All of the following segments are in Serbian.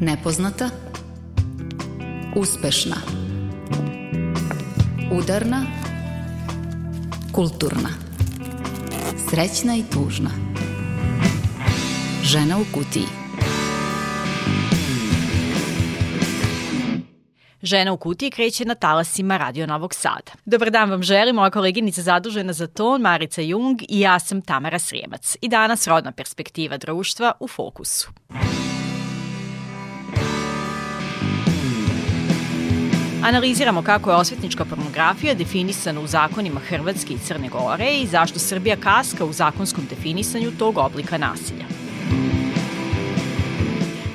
Nepoznata Uspešna Udarna Kulturna Srećna i tužna Žena u kutiji Žena u kutiji kreće na talasima Radio Novog Sada. Dobar dan vam želim, moja koleginica zadužena za ton, Marica Jung i ja sam Tamara Srijemac. I danas rodna perspektiva društva u fokusu. Analiziramo kako je osvetnička pornografija definisana u zakonima Hrvatske i Crne Gore i zašto Srbija kaska u zakonskom definisanju tog oblika nasilja.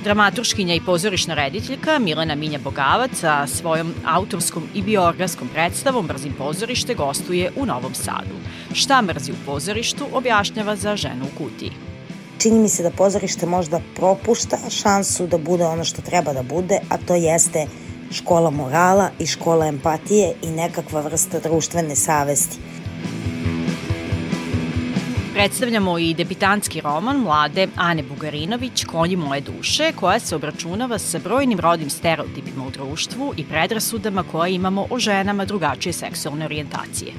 Dramaturškinja i pozorišna rediteljka Milena Minja Bogavac sa svojom autorskom i bioorganskom predstavom Brzim pozorište gostuje u Novom Sadu. Šta mrzi u pozorištu objašnjava za ženu u kutiji. Čini mi se da pozorište možda propušta šansu da bude ono što treba da bude, a to jeste škola morala i škola empatije i nekakva vrsta društvene savesti. Predstavljamo i debitanski roman mlade Ane Bugarinović Konji moje duše, koja se obračunava sa brojnim rodnim stereotipima u društvu i predrasudama koje imamo o ženama drugačije seksualne orijentacije.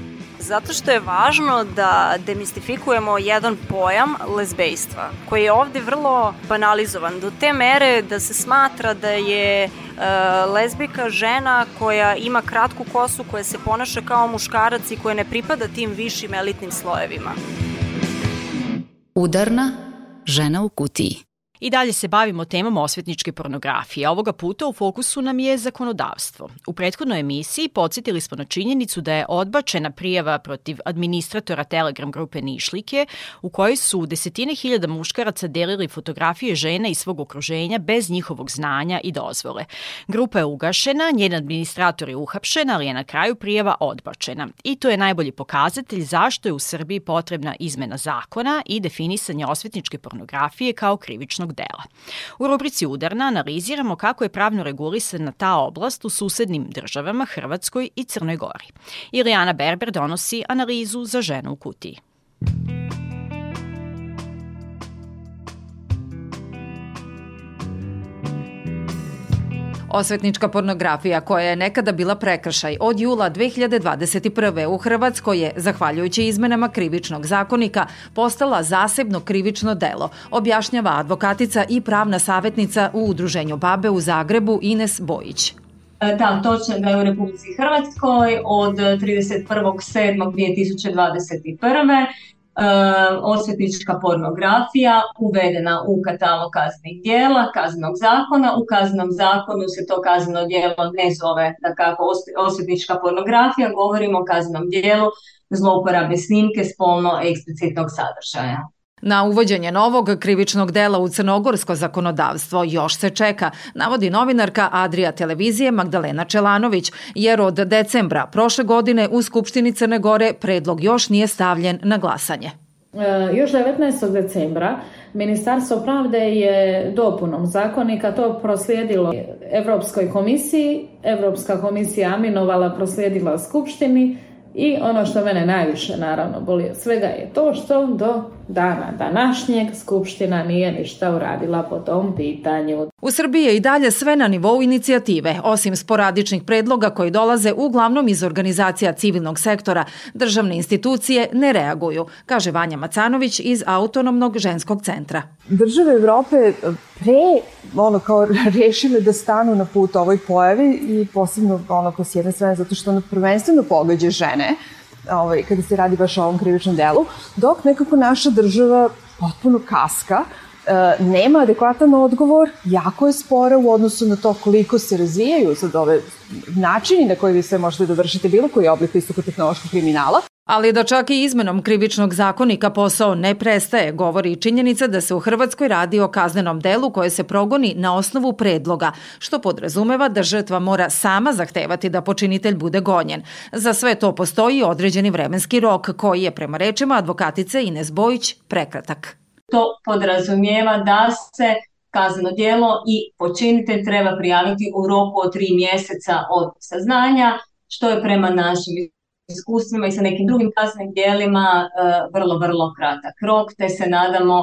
Zato što je važno da demistifikujemo jedan pojam lezbejstva, koji je ovde vrlo banalizovan do te mere da se smatra da je e, lezbika žena koja ima kratku kosu, koja se ponaša kao muškarac i koja ne pripada tim višim elitnim slojevima. Udarna žena u kutiji. I dalje se bavimo temom osvetničke pornografije. Ovoga puta u fokusu nam je zakonodavstvo. U prethodnoj emisiji podsjetili smo na činjenicu da je odbačena prijava protiv administratora Telegram grupe Nišlike u kojoj su desetine hiljada muškaraca delili fotografije žena iz svog okruženja bez njihovog znanja i dozvole. Grupa je ugašena, njen administrator je uhapšen, ali je na kraju prijava odbačena. I to je najbolji pokazatelj zašto je u Srbiji potrebna izmena zakona i definisanje osvetničke pornografije kao krivičnog krivičnog dela. U rubrici Udarna analiziramo kako je pravno regulisana ta oblast u susednim državama Hrvatskoj i Crnoj Gori. Ilijana Berber donosi analizu za ženu u kutiji. Osvetnička pornografija koja je nekada bila prekršaj od jula 2021. u Hrvatskoj je, zahvaljujući izmenama krivičnog zakonika, postala zasebno krivično delo, objašnjava advokatica i pravna savjetnica u Udruženju Babe u Zagrebu Ines Bojić. E, da, točno da je u Republici Hrvatskoj od 31.7.2021 e, osvetnička pornografija uvedena u katalog kaznih dijela, kaznog zakona. U kaznom zakonu se to kazneno dijelo ne zove da kako osvetnička pornografija, govorimo o kaznom dijelu zlouporabe snimke spolno eksplicitnog sadržaja. Na uvođenje novog krivičnog dela u crnogorsko zakonodavstvo još se čeka, navodi novinarka Adrija televizije Magdalena Čelanović, jer od decembra prošle godine u Skupštini Crne Gore predlog još nije stavljen na glasanje. E, još 19. decembra Ministarstvo pravde je dopunom zakonika to proslijedilo Evropskoj komisiji. Evropska komisija aminovala, proslijedila Skupštini i ono što mene najviše naravno boli od svega je to što do dana današnjeg Skupština nije ništa uradila po tom pitanju. U Srbiji je i dalje sve na nivou inicijative, osim sporadičnih predloga koji dolaze uglavnom iz organizacija civilnog sektora. Državne institucije ne reaguju, kaže Vanja Macanović iz Autonomnog ženskog centra. Države Evrope pre ono kao rešile da stanu na put ovoj pojavi i posebno ono ko s jedne strane zato što ono prvenstveno pogađa žene, ovaj, kada se radi baš o ovom krivičnom delu, dok nekako naša država potpuno kaska, e, nema adekvatan odgovor, jako je spora u odnosu na to koliko se razvijaju sad ove načini na koji vi sve možete da vršite bilo koji oblik visokotehnološkog kriminala. Ali da čak i izmenom krivičnog zakonika posao ne prestaje, govori činjenica da se u Hrvatskoj radi o kaznenom delu koje se progoni na osnovu predloga, što podrazumeva da žrtva mora sama zahtevati da počinitelj bude gonjen. Za sve to postoji određeni vremenski rok koji je prema rečima advokatice Ines Bojić prekratak. To podrazumijeva da se kazneno dijelo i počinitelj treba prijaviti u roku od tri mjeseca od saznanja, što je prema našim iskustvima i sa nekim drugim kaznenim dijelima e, vrlo, vrlo kratak rok, te se nadamo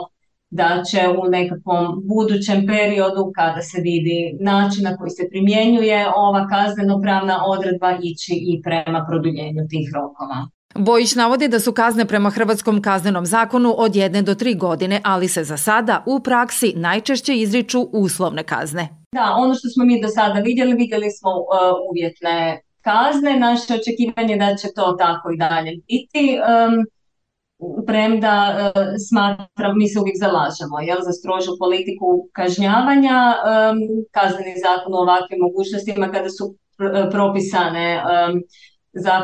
da će u nekakvom budućem periodu kada se vidi način na koji se primjenjuje ova kazneno-pravna odredba ići i prema produljenju tih rokova. Bojić navodi da su kazne prema Hrvatskom kaznenom zakonu od jedne do tri godine, ali se za sada u praksi najčešće izriču uslovne kazne. Da, ono što smo mi do sada vidjeli, vidjeli smo uh, uvjetne kazne. Naše očekivanje da će to tako i dalje biti. Um, premda uh, smatram, mi se uvijek zalažemo jel, za strožu politiku kažnjavanja, um, kazneni zakon u ovakvim mogućnostima kada su pr propisane um, za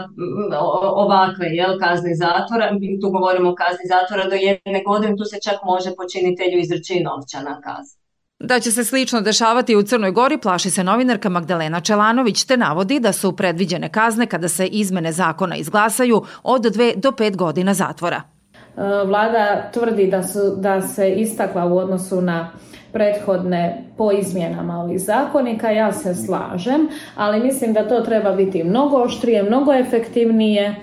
ovakve jel, kazne zatvora, tu govorimo o kazni zatvora do jedne godine, tu se čak može počinitelju izreći novčana kazna. Da će se slično dešavati u Crnoj Gori plaši se novinarka Magdalena Čelanović te navodi da su predviđene kazne kada se izmene zakona izglasaju od 2 do 5 godina zatvora. E, Vlada tvrdi da, su, da se istakla u odnosu na prethodne po izmjenama ovih zakonika, ja se slažem, ali mislim da to treba biti mnogo oštrije, mnogo efektivnije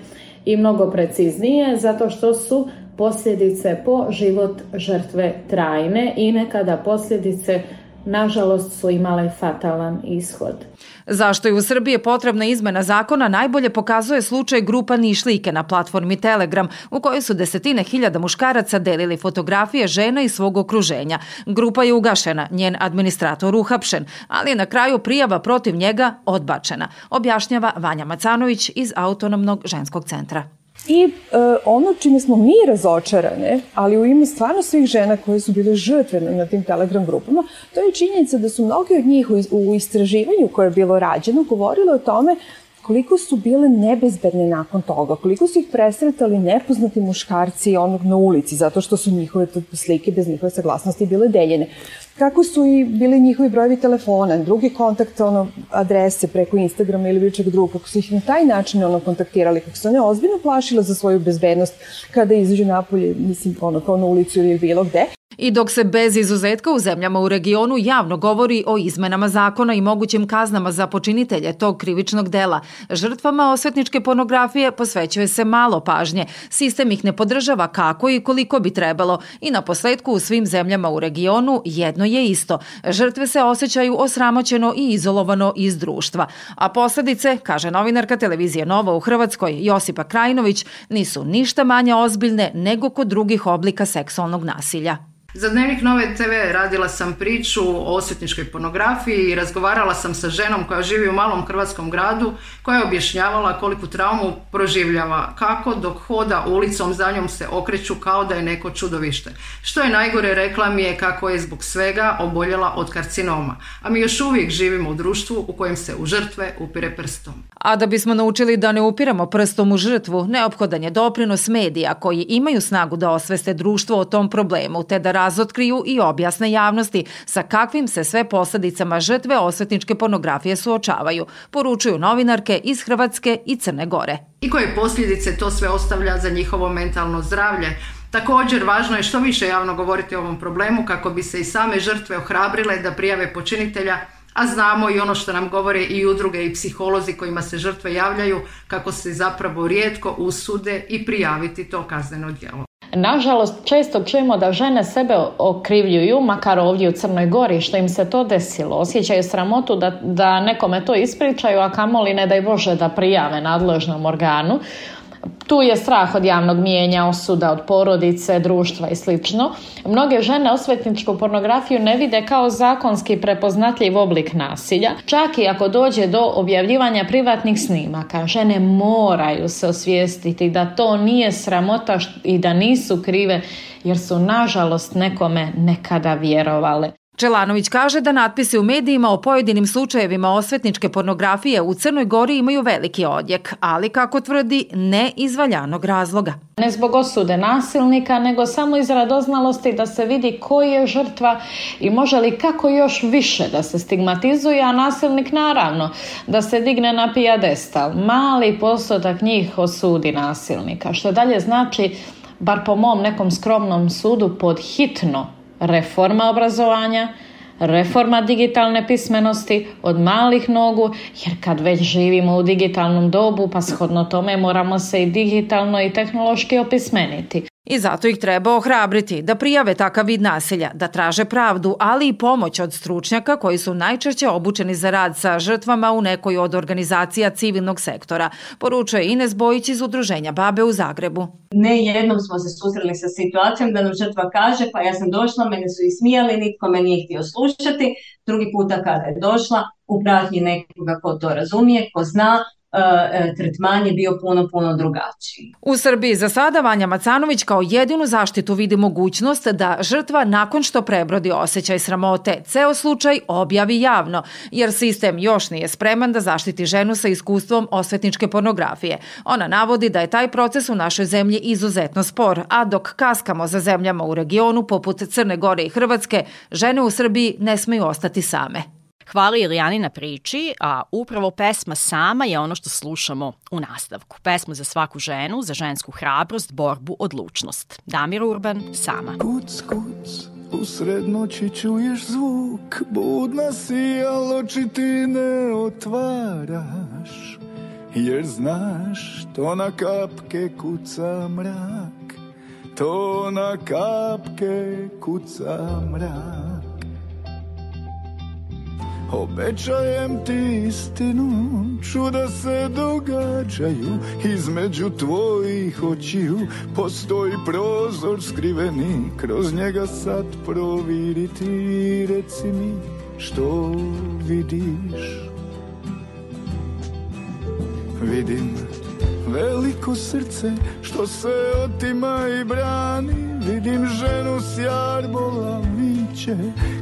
i mnogo preciznije, zato što su posljedice po život žrtve trajne i nekada posljedice nažalost su imale fatalan ishod. Zašto je u Srbiji potrebna izmena zakona najbolje pokazuje slučaj grupa Nišlike na platformi Telegram u kojoj su desetine hiljada muškaraca delili fotografije žena iz svog okruženja. Grupa je ugašena, njen administrator uhapšen, ali je na kraju prijava protiv njega odbačena, objašnjava Vanja Macanović iz Autonomnog ženskog centra. I e, ono čime smo mi razočarane, ali u ime stvarno svih žena koje su bile žrtve na tim telegram grupama, to je činjenica da su mnogi od njih u, u istraživanju koje je bilo rađeno govorile o tome koliko su bile nebezbedne nakon toga, koliko su ih presretali nepoznati muškarci onog na ulici, zato što su njihove slike bez njihove saglasnosti bile deljene. Kako su i bili njihovi brojevi telefona, drugi kontakt, ono, adrese preko Instagrama ili bilo čeg drugog, kako su ih na taj način ono, kontaktirali, kako su one ozbiljno plašile za svoju bezbednost kada izađu napolje, mislim, ono, kao na ulicu ili bilo gde. I dok se bez izuzetka u zemljama u regionu javno govori o izmenama zakona i mogućim kaznama za počinitelje tog krivičnog dela, žrtvama osvetničke pornografije posvećuje se malo pažnje. Sistem ih ne podržava kako i koliko bi trebalo i na posledku u svim zemljama u regionu jedno je isto. Žrtve se osjećaju osramoćeno i izolovano iz društva. A posledice, kaže novinarka televizije Nova u Hrvatskoj Josipa Krajinović, nisu ništa manje ozbiljne nego kod drugih oblika seksualnog nasilja. Za Dnevnik Nove TV radila sam priču o osvetničkoj pornografiji i razgovarala sam sa ženom koja živi u malom hrvatskom gradu koja je objašnjavala koliku traumu proživljava, kako dok hoda ulicom za njom se okreću kao da je neko čudovište. Što je najgore rekla mi je kako je zbog svega oboljela od karcinoma, a mi još uvijek živimo u društvu u kojem se u žrtve upire prstom. A da bismo naučili da ne upiramo prstom u žrtvu, neophodan je doprinos medija koji imaju snagu da osveste društvo o tom problemu te da razotkriju i objasne javnosti sa kakvim se sve posledicama žrtve osvetničke pornografije suočavaju, poručuju novinarke iz Hrvatske i Crne Gore. I koje posljedice to sve ostavlja za njihovo mentalno zdravlje, Također, važno je što više javno govoriti o ovom problemu kako bi se i same žrtve ohrabrile da prijave počinitelja, a znamo i ono što nam govore i udruge i psiholozi kojima se žrtve javljaju kako se zapravo rijetko usude i prijaviti to kazneno djelo. Nažalost, često čujemo da žene sebe okrivljuju, makar ovdje u Crnoj Gori, što im se to desilo. Osjećaju sramotu da, da nekome to ispričaju, a kamoli ne daj Bože da prijave nadležnom organu. Tu je strah od javnog mijenja, osuda od porodice, društva i sl. Mnoge žene osvetničku pornografiju ne vide kao zakonski prepoznatljiv oblik nasilja, čak i ako dođe do objavljivanja privatnih snimaka. Žene moraju se osvijestiti da to nije sramota i da nisu krive jer su nažalost nekome nekada vjerovale. Čelanović kaže da natpisi u medijima o pojedinim slučajevima osvetničke pornografije u Crnoj Gori imaju veliki odjek, ali kako tvrdi, ne iz valjanog razloga. Ne zbog osude nasilnika, nego samo iz radoznalosti da se vidi koji je žrtva i može li kako još više da se stigmatizuje, a nasilnik naravno da se digne na pijadestal. Mali postotak njih osudi nasilnika, što dalje znači, bar po mom nekom skromnom sudu, pod hitno reforma obrazovanja, reforma digitalne pismenosti od malih nogu, jer kad već živimo u digitalnom dobu, pa shodno tome moramo se i digitalno i tehnološki opismeniti. I zato ih treba ohrabriti da prijave takav vid nasilja, da traže pravdu, ali i pomoć od stručnjaka koji su najčešće obučeni za rad sa žrtvama u nekoj od organizacija civilnog sektora, poručuje Ines Bojić iz Udruženja Babe u Zagrebu. Ne jednom smo se susreli sa situacijom da nam žrtva kaže pa ja sam došla, mene su ismijali, nitko me nije htio slušati, drugi puta kada je došla u pratnji nekoga ko to razumije, ko zna, tretman je bio puno, puno drugačiji. U Srbiji za sada Vanja Macanović kao jedinu zaštitu vidi mogućnost da žrtva nakon što prebrodi osjećaj sramote ceo slučaj objavi javno, jer sistem još nije spreman da zaštiti ženu sa iskustvom osvetničke pornografije. Ona navodi da je taj proces u našoj zemlji izuzetno spor, a dok kaskamo za zemljama u regionu poput Crne Gore i Hrvatske, žene u Srbiji ne smeju ostati same. Hvala Ilijani na priči, a upravo pesma sama je ono što slušamo u nastavku. Pesma za svaku ženu, za žensku hrabrost, borbu, odlučnost. Damir Urban, sama. Kuc, kuc, u srednoći čuješ zvuk, budna si, al oči ti ne otvaraš, jer znaš, to na kapke kuca mrak, to na kapke kuca mrak. Obećajem ti istinu, čuda se događaju Između tvojih očiju. Postoji prozor skriveni Kroz njega sad proviriti, reci mi što vidiš? Vidim veliko srce što se otima i brani. Vidim ženu s jarbola viće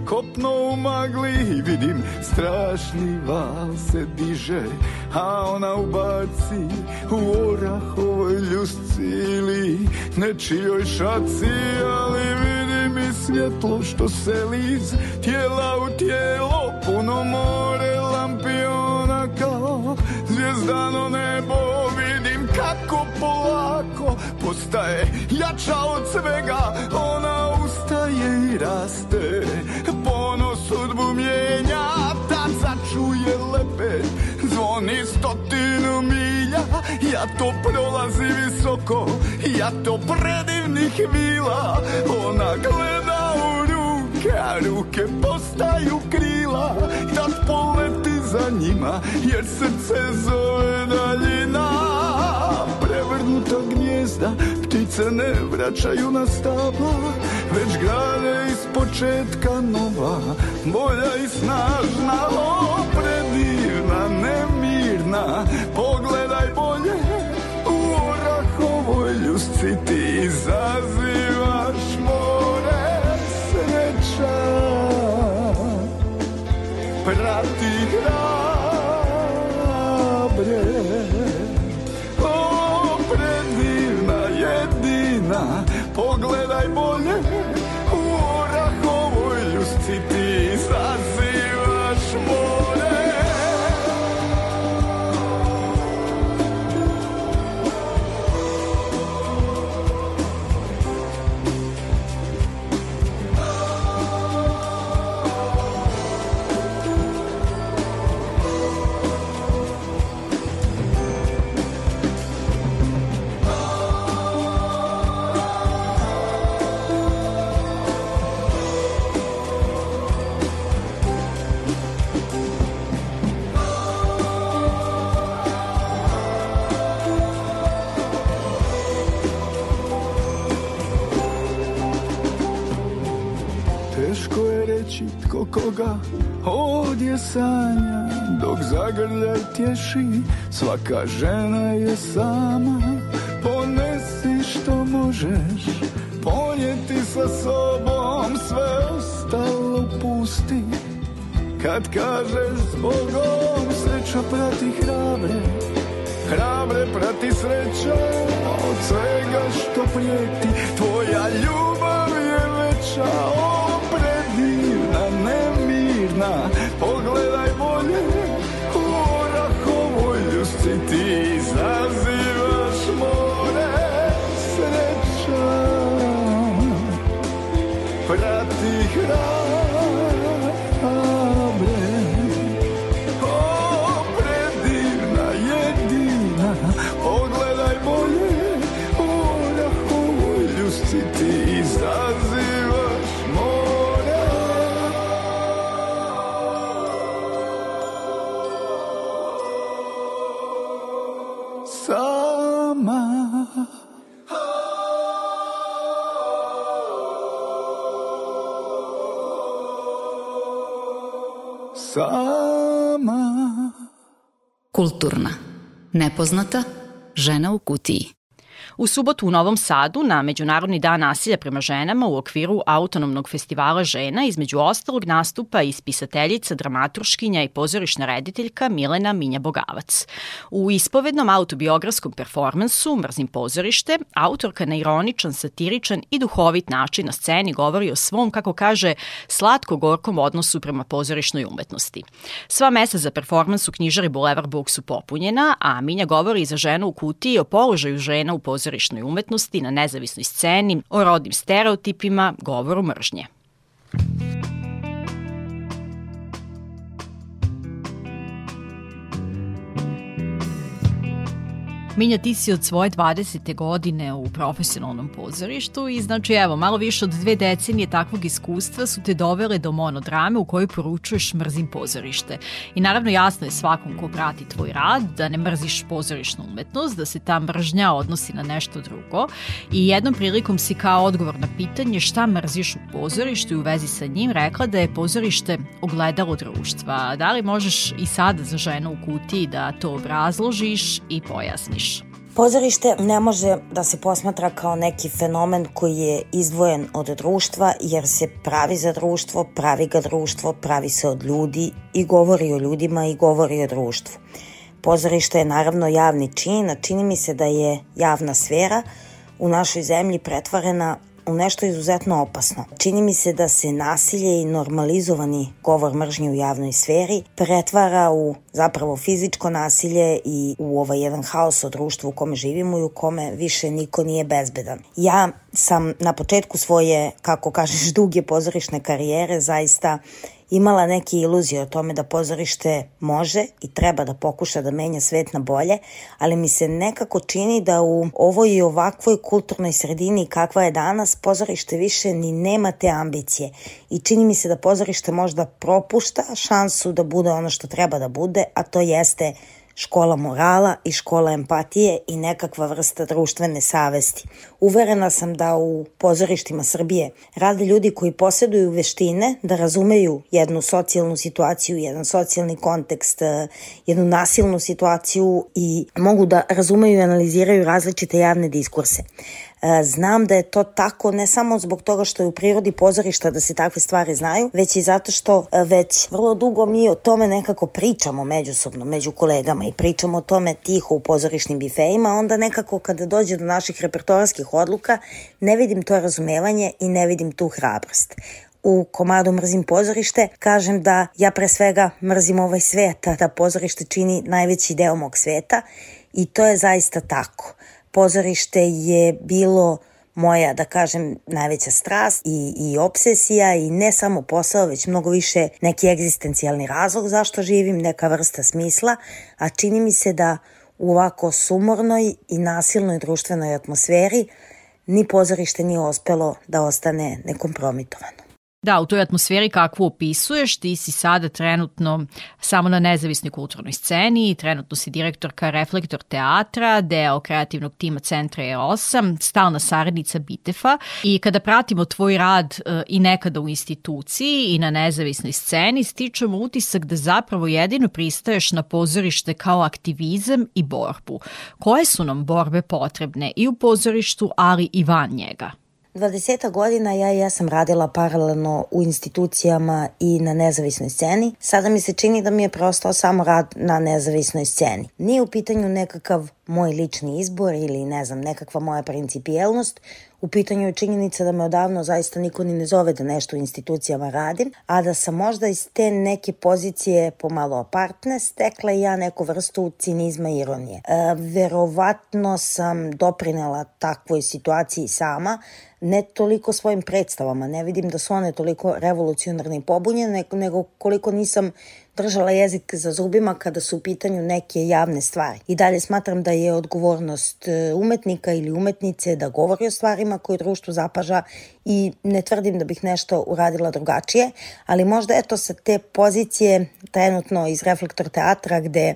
Kopno u magli vidim strašni val se diže A ona ubaci u orahovoj ljusci ili nečijoj šaci Ali vidim i svjetlo što se liz tijela u tijelo Puno more lampiona kao zvijezdano nebo. Vidim kako polako postaje jača od svega Ona ustaje i raste Ponos sudbu mijenja Tad začuje lepet Zvoni stotinu milja Ja to prolazi visoko Ja to predivnih vila Ona gleda u ruke A ruke postaju krila Tad poleti za njima Jer srce zove daljina Prevrnuta gnjezda Ptice ne vraćaju na stabla Već grade iz početka nova. Bolja i snažna O, predivna, nemirna Pogledaj bolje U orahovoj ljusci Ti izazivaš more Sreća. Prati hrabre sanja Dok zagrljaj tješi svaka žena je sama. Ponesi što možeš ponijeti sa sobom Sve ostalo pusti. Kad kažeš s Bogom Sreća prati hrabre Hrabre prati sreća Od svega što prijeti Tvoja ljubav je veća O, predivna, nemirna ljusci mama. Sama. Kulturna. Nepoznata žena u kutiji. U subotu u Novom Sadu na Međunarodni dan nasilja prema ženama u okviru autonomnog festivala žena između ostalog nastupa i spisateljica, dramaturškinja i pozorišna rediteljka Milena Minja Bogavac. U ispovednom autobiografskom performansu Mrzim pozorište, autorka na ironičan, satiričan i duhovit način na sceni govori o svom, kako kaže, slatko-gorkom odnosu prema pozorišnoj umetnosti. Sva mesta za performans u knjižari Boulevard Book su popunjena, a Minja govori za ženu u kutiji o položaju žena u pozorišnoj pozorišnoj umetnosti, na nezavisnoj sceni, o rodnim stereotipima, govoru mržnje. Minja, ti si od svoje 20. godine u profesionalnom pozorištu i znači evo, malo više od dve decenije takvog iskustva su te dovele do monodrame u kojoj poručuješ mrzim pozorište. I naravno jasno je svakom ko prati tvoj rad da ne mrziš pozorišnu umetnost, da se ta mržnja odnosi na nešto drugo i jednom prilikom si kao odgovor na pitanje šta mrziš u pozorištu i u vezi sa njim rekla da je pozorište ogledalo društva. Da li možeš i sada za ženu u kutiji da to obrazložiš i pojasniš? Pozorište ne može da se posmatra kao neki fenomen koji je izdvojen od društva jer se pravi za društvo, pravi ga društvo, pravi se od ljudi i govori o ljudima i govori o društvu. Pozorište je naravno javni čin, a čini mi se da je javna sfera u našoj zemlji pretvorena u nešto izuzetno opasno. Čini mi se da se nasilje i normalizovani govor mržnje u javnoj sferi pretvara u zapravo fizičko nasilje i u ovaj jedan haos od društva u kome živimo i u kome više niko nije bezbedan. Ja sam na početku svoje, kako kažeš, duge pozorišne karijere zaista imala neke iluzije o tome da pozorište može i treba da pokuša da menja svet na bolje, ali mi se nekako čini da u ovoj i ovakvoj kulturnoj sredini kakva je danas, pozorište više ni nema te ambicije. I čini mi se da pozorište možda propušta šansu da bude ono što treba da bude, a to jeste škola morala i škola empatije i nekakva vrsta društvene savesti. Uverena sam da u pozorištima Srbije rade ljudi koji posjeduju veštine da razumeju jednu socijalnu situaciju, jedan socijalni kontekst, eh, jednu nasilnu situaciju i mogu da razumeju i analiziraju različite javne diskurse. E, znam da je to tako ne samo zbog toga što je u prirodi pozorišta da se takve stvari znaju, već i zato što e, već vrlo dugo mi o tome nekako pričamo međusobno, među kolegama i pričamo o tome tiho u pozorišnim bifejima, onda nekako kada dođe do naših repertoarskih odluka ne vidim to razumevanje i ne vidim tu hrabrost. U komadu Mrzim pozorište, kažem da ja pre svega mrzim ovaj svet, da pozorište čini najveći deo mog sveta i to je zaista tako pozorište je bilo moja, da kažem, najveća strast i, i obsesija i ne samo posao, već mnogo više neki egzistencijalni razlog zašto živim, neka vrsta smisla, a čini mi se da u ovako sumornoj i nasilnoj društvenoj atmosferi ni pozorište nije ospelo da ostane nekompromitovano. Da, u toj atmosferi kakvu opisuješ, ti si sada trenutno samo na nezavisnoj kulturnoj sceni, trenutno si direktorka Reflektor teatra, deo kreativnog tima Centra E8, stalna saradnica Bitefa i kada pratimo tvoj rad e, i nekada u instituciji i na nezavisnoj sceni, stičemo utisak da zapravo jedino pristaješ na pozorište kao aktivizam i borbu. Koje su nam borbe potrebne i u pozorištu, ali i van njega? 20 godina ja i ja sam radila paralelno u institucijama i na nezavisnoj sceni. Sada mi se čini da mi je preostao samo rad na nezavisnoj sceni. Nije u pitanju nekakav moj lični izbor ili ne znam, nekakva moja principijelnost, U pitanju je činjenica da me odavno zaista niko ni ne zove da nešto u institucijama radim, a da sam možda iz te neke pozicije pomalo apartne stekla i ja neku vrstu cinizma i ironije. E, verovatno sam doprinela takvoj situaciji sama, ne toliko svojim predstavama, ne vidim da su one toliko revolucionarne i pobunjene, nego koliko nisam držala jezik za zubima kada su u pitanju neke javne stvari. I dalje smatram da je odgovornost e, umetnika ili umetnice da govori o stvarima koje društvo zapaža i ne tvrdim da bih nešto uradila drugačije, ali možda eto sa te pozicije trenutno iz Reflektor teatra gde e,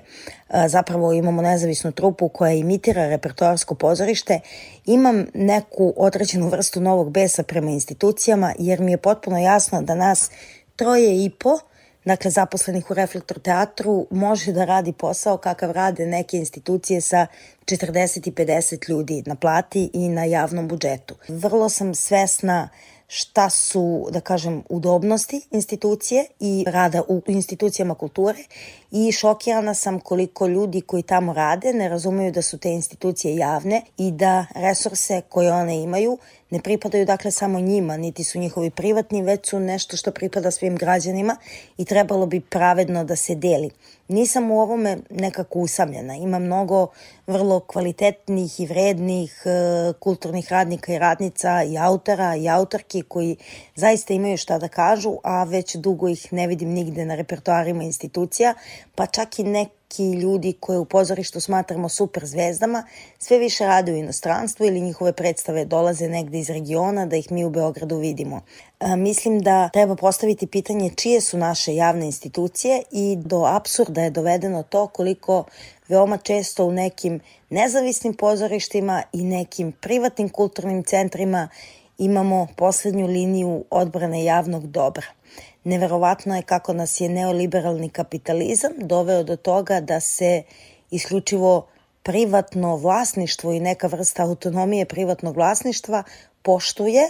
zapravo imamo nezavisnu trupu koja imitira repertoarsko pozorište, imam neku određenu vrstu novog besa prema institucijama jer mi je potpuno jasno da nas troje i po dakle zaposlenih u Reflektor teatru, može da radi posao kakav rade neke institucije sa 40 i 50 ljudi na plati i na javnom budžetu. Vrlo sam svesna šta su, da kažem, udobnosti institucije i rada u institucijama kulture i šokirana sam koliko ljudi koji tamo rade ne razumeju da su te institucije javne i da resurse koje one imaju ne pripadaju dakle samo njima, niti su njihovi privatni, već su nešto što pripada svim građanima i trebalo bi pravedno da se deli. Nisam u ovome nekako usamljena. Ima mnogo vrlo kvalitetnih i vrednih e, kulturnih radnika i radnica i autora i autorki koji zaista imaju šta da kažu, a već dugo ih ne vidim nigde na repertoarima institucija, pa čak i neki ljudi koje u pozorištu smatramo super zvezdama, sve više rade u inostranstvu ili njihove predstave dolaze negde iz regiona da ih mi u Beogradu vidimo. A, mislim da treba postaviti pitanje čije su naše javne institucije i do absurda je dovedeno to koliko veoma često u nekim nezavisnim pozorištima i nekim privatnim kulturnim centrima imamo poslednju liniju odbrane javnog dobra. Neverovatno je kako nas je neoliberalni kapitalizam doveo do toga da se isključivo privatno vlasništvo i neka vrsta autonomije privatnog vlasništva poštuje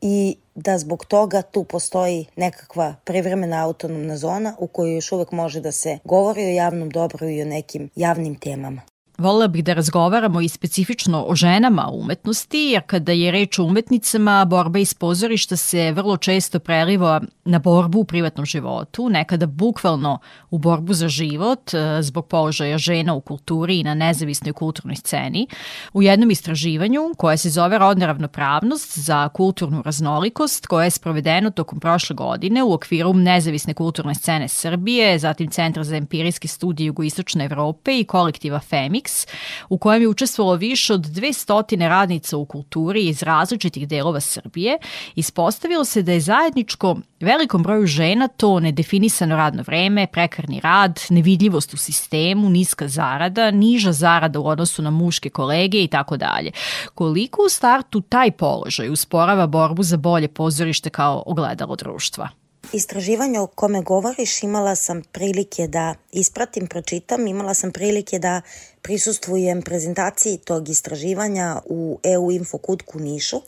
i da zbog toga tu postoji nekakva privremena autonomna zona u kojoj još uvek može da se govori o javnom dobru i o nekim javnim temama. Volila bih da razgovaramo i specifično o ženama u umetnosti, jer kada je reč o umetnicama, borba iz pozorišta se vrlo često preliva na borbu u privatnom životu, nekada bukvalno u borbu za život e, zbog položaja žena u kulturi i na nezavisnoj kulturnoj sceni. U jednom istraživanju koje se zove Rodna ravnopravnost za kulturnu raznolikost, koje je sprovedeno tokom prošle godine u okviru nezavisne kulturne scene Srbije, zatim Centra za empirijske studije Jugoistočne Evrope i kolektiva FEMIX, u kojem je učestvovalo više od 200 radnica u kulturi iz različitih delova Srbije, ispostavilo se da je zajedničko velikom broju žena to nedefinisano radno vreme, prekarni rad, nevidljivost u sistemu, niska zarada, niža zarada u odnosu na muške kolege i tako dalje. Koliko u startu taj položaj usporava borbu za bolje pozorište kao ogledalo društva? Istraživanje o kome govoriš imala sam prilike da ispratim, pročitam, imala sam prilike da prisustvujem prezentaciji tog istraživanja u EU Info Kutku Nišu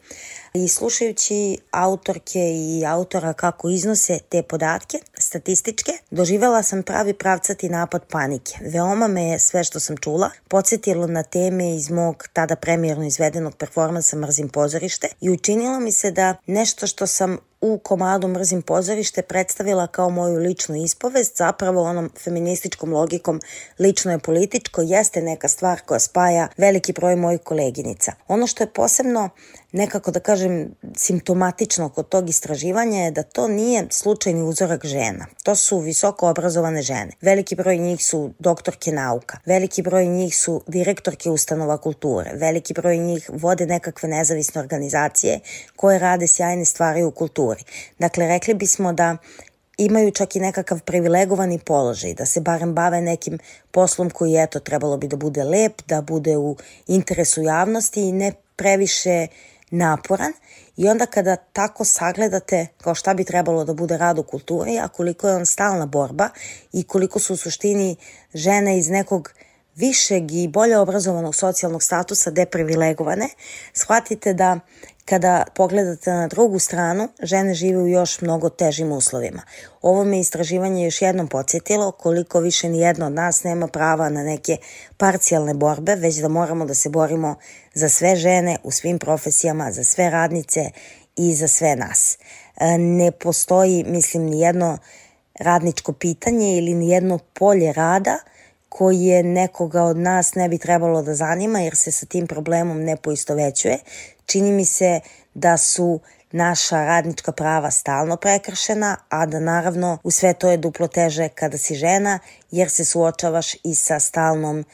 i slušajući autorke i autora kako iznose te podatke statističke, doživela sam pravi pravcati napad panike. Veoma me je sve što sam čula podsjetilo na teme iz mog tada premijerno izvedenog performansa Mrzim pozorište i učinilo mi se da nešto što sam u komadu Mrzim pozorište predstavila kao moju ličnu ispovest, zapravo onom feminističkom logikom lično je političko, jeste neka stvar koja spaja veliki broj mojih koleginica. Ono što je posebno nekako da kažem simptomatično kod tog istraživanja je da to nije slučajni uzorak žena. To su visoko obrazovane žene. Veliki broj njih su doktorke nauka, veliki broj njih su direktorke ustanova kulture, veliki broj njih vode nekakve nezavisne organizacije koje rade sjajne stvari u kulturi. Dakle, rekli bismo da imaju čak i nekakav privilegovani položaj, da se barem bave nekim poslom koji, eto, trebalo bi da bude lep, da bude u interesu javnosti i ne previše naporan i onda kada tako sagledate kao šta bi trebalo da bude rad u kulturi, a koliko je on stalna borba i koliko su u suštini žene iz nekog višeg i bolje obrazovanog socijalnog statusa deprivilegovane, shvatite da Kada pogledate na drugu stranu, žene žive u još mnogo težim uslovima. Ovo me istraživanje još jednom podsjetilo koliko više ni jedna od nas nema prava na neke parcijalne borbe, već da moramo da se borimo za sve žene u svim profesijama, za sve radnice i za sve nas. E, ne postoji, mislim, ni jedno radničko pitanje ili ni jedno polje rada koje nekoga od nas ne bi trebalo da zanima jer se sa tim problemom ne poistovećuje, Čini mi se da su naša radnička prava stalno prekršena, a da naravno u sve to je duplo teže kada si žena, jer se suočavaš i sa stalnom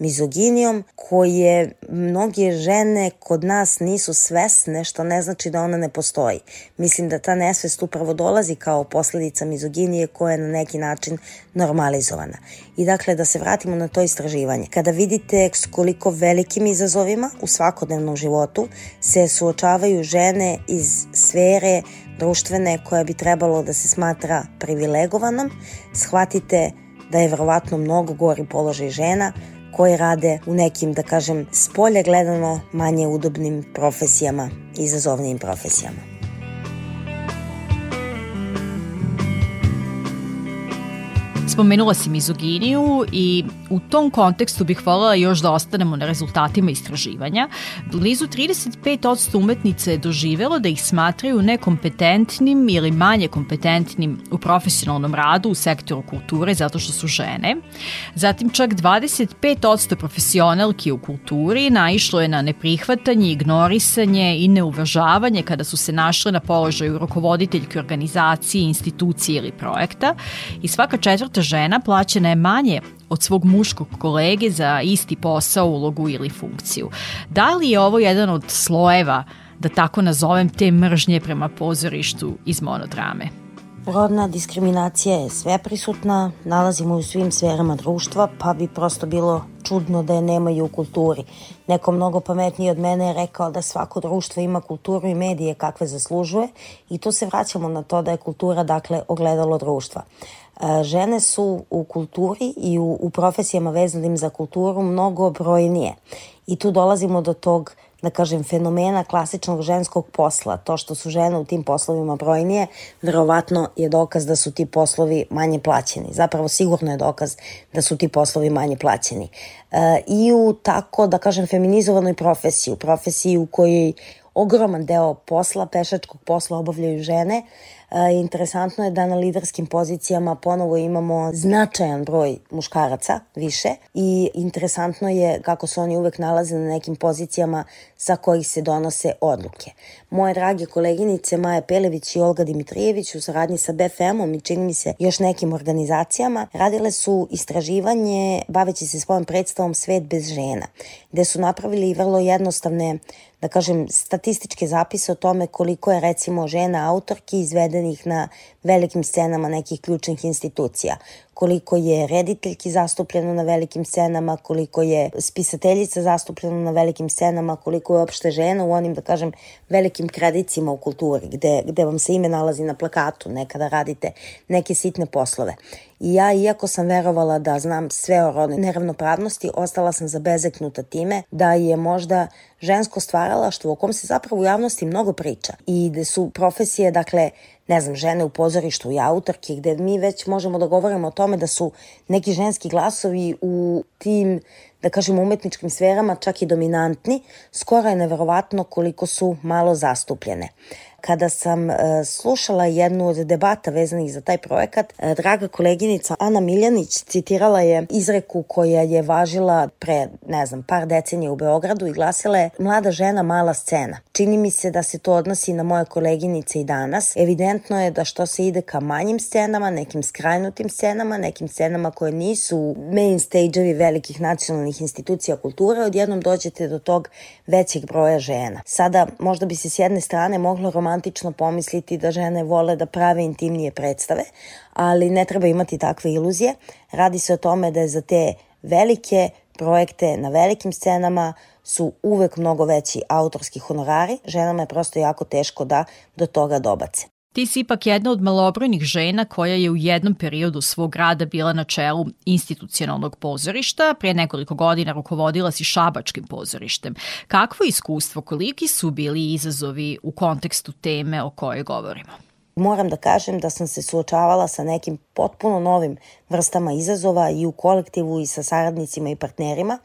mizoginijom koje mnoge žene kod nas nisu svesne, što ne znači da ona ne postoji. Mislim da ta nesvest upravo dolazi kao posledica mizoginije koja je na neki način normalizovana. I dakle, da se vratimo na to istraživanje. Kada vidite s koliko velikim izazovima u svakodnevnom životu se suočavaju žene iz sfere društvene koja bi trebalo da se smatra privilegovanom, shvatite da je verovatno mnogo gori položaj žena koje rade u nekim, da kažem, spolje gledano manje udobnim profesijama, izazovnim profesijama. Spomenula si mizoginiju i u tom kontekstu bih voljela još da ostanemo na rezultatima istraživanja. Blizu 35% umetnica je doživelo da ih smatraju nekompetentnim ili manje kompetentnim u profesionalnom radu u sektoru kulture zato što su žene. Zatim čak 25% profesionalki u kulturi naišlo je na neprihvatanje, ignorisanje i neuvažavanje kada su se našle na položaju rukovoditeljke organizacije, institucije ili projekta i svaka četvrta žena plaćena je manje od svog muškog kolege za isti posao, ulogu ili funkciju. Da li je ovo jedan od slojeva, da tako nazovem, te mržnje prema pozorištu iz monodrame? Rodna diskriminacija je sve prisutna, nalazimo u svim sferama društva, pa bi prosto bilo čudno da je nemaju u kulturi. Neko mnogo pametniji od mene je rekao da svako društvo ima kulturu i medije kakve zaslužuje i tu se vraćamo na to da je kultura dakle ogledalo društva. E, žene su u kulturi i u, u profesijama vezanim za kulturu mnogo brojnije. I tu dolazimo do tog da kažem, fenomena klasičnog ženskog posla. To što su žene u tim poslovima brojnije, verovatno je dokaz da su ti poslovi manje plaćeni. Zapravo sigurno je dokaz da su ti poslovi manje plaćeni. E, I u tako, da kažem, feminizovanoj profesiji, u profesiji u kojoj ogroman deo posla, pešačkog posla obavljaju žene, interesantno je da na liderskim pozicijama ponovo imamo značajan broj muškaraca više i interesantno je kako se oni uvek nalaze na nekim pozicijama sa kojih se donose odluke. Moje drage koleginice Maja Pelević i Olga Dimitrijević u saradnji sa BFM-om i čini mi se još nekim organizacijama radile su istraživanje baveći se svojom predstavom Svet bez žena, gde su napravili vrlo jednostavne da kažem, statističke zapise o tome koliko je recimo žena autorki izvedenih na velikim scenama nekih ključnih institucija koliko je rediteljki zastupljeno na velikim scenama, koliko je spisateljica zastupljeno na velikim scenama, koliko je uopšte žena u onim, da kažem, velikim kredicima u kulturi, gde, gde vam se ime nalazi na plakatu, nekada radite neke sitne poslove. I ja, iako sam verovala da znam sve o rodnoj neravnopravnosti, ostala sam zabezeknuta time da je možda žensko stvaralaštvo o kom se zapravo u javnosti mnogo priča i da su profesije, dakle, ne znam, žene u pozorištu i autorke, gde mi već možemo da govorimo o tome da su neki ženski glasovi u tim, da kažemo, umetničkim sferama čak i dominantni, skoro je neverovatno koliko su malo zastupljene. Kada sam e, slušala jednu od debata vezanih za taj projekat, e, draga koleginica Ana Miljanić citirala je izreku koja je važila pre, ne znam, par decenija u Beogradu i glasila je mlada žena, mala scena. Čini mi se da se to odnosi na moje koleginice i danas. Evidentno je da što se ide ka manjim scenama, nekim skrajnutim scenama, nekim scenama koje nisu main stage-ovi velikih nacionalnih institucija kulture, odjednom dođete do tog većeg broja žena. Sada možda bi se s jedne strane moglo romantično pomisliti da žene vole da prave intimnije predstave, ali ne treba imati takve iluzije. Radi se o tome da je za te velike projekte na velikim scenama su uvek mnogo veći autorski honorari, ženama je prosto jako teško da do toga dobace. Ti si ipak jedna od malobrojnih žena koja je u jednom periodu svog rada bila na čelu institucionalnog pozorišta, pre nekoliko godina rukovodila si Šabačkim pozorištem. Kakvo iskustvo, koliki su bili izazovi u kontekstu teme o kojoj govorimo? Moram da kažem da sam se suočavala sa nekim potpuno novim vrstama izazova i u kolektivu i sa saradnicima i partnerima,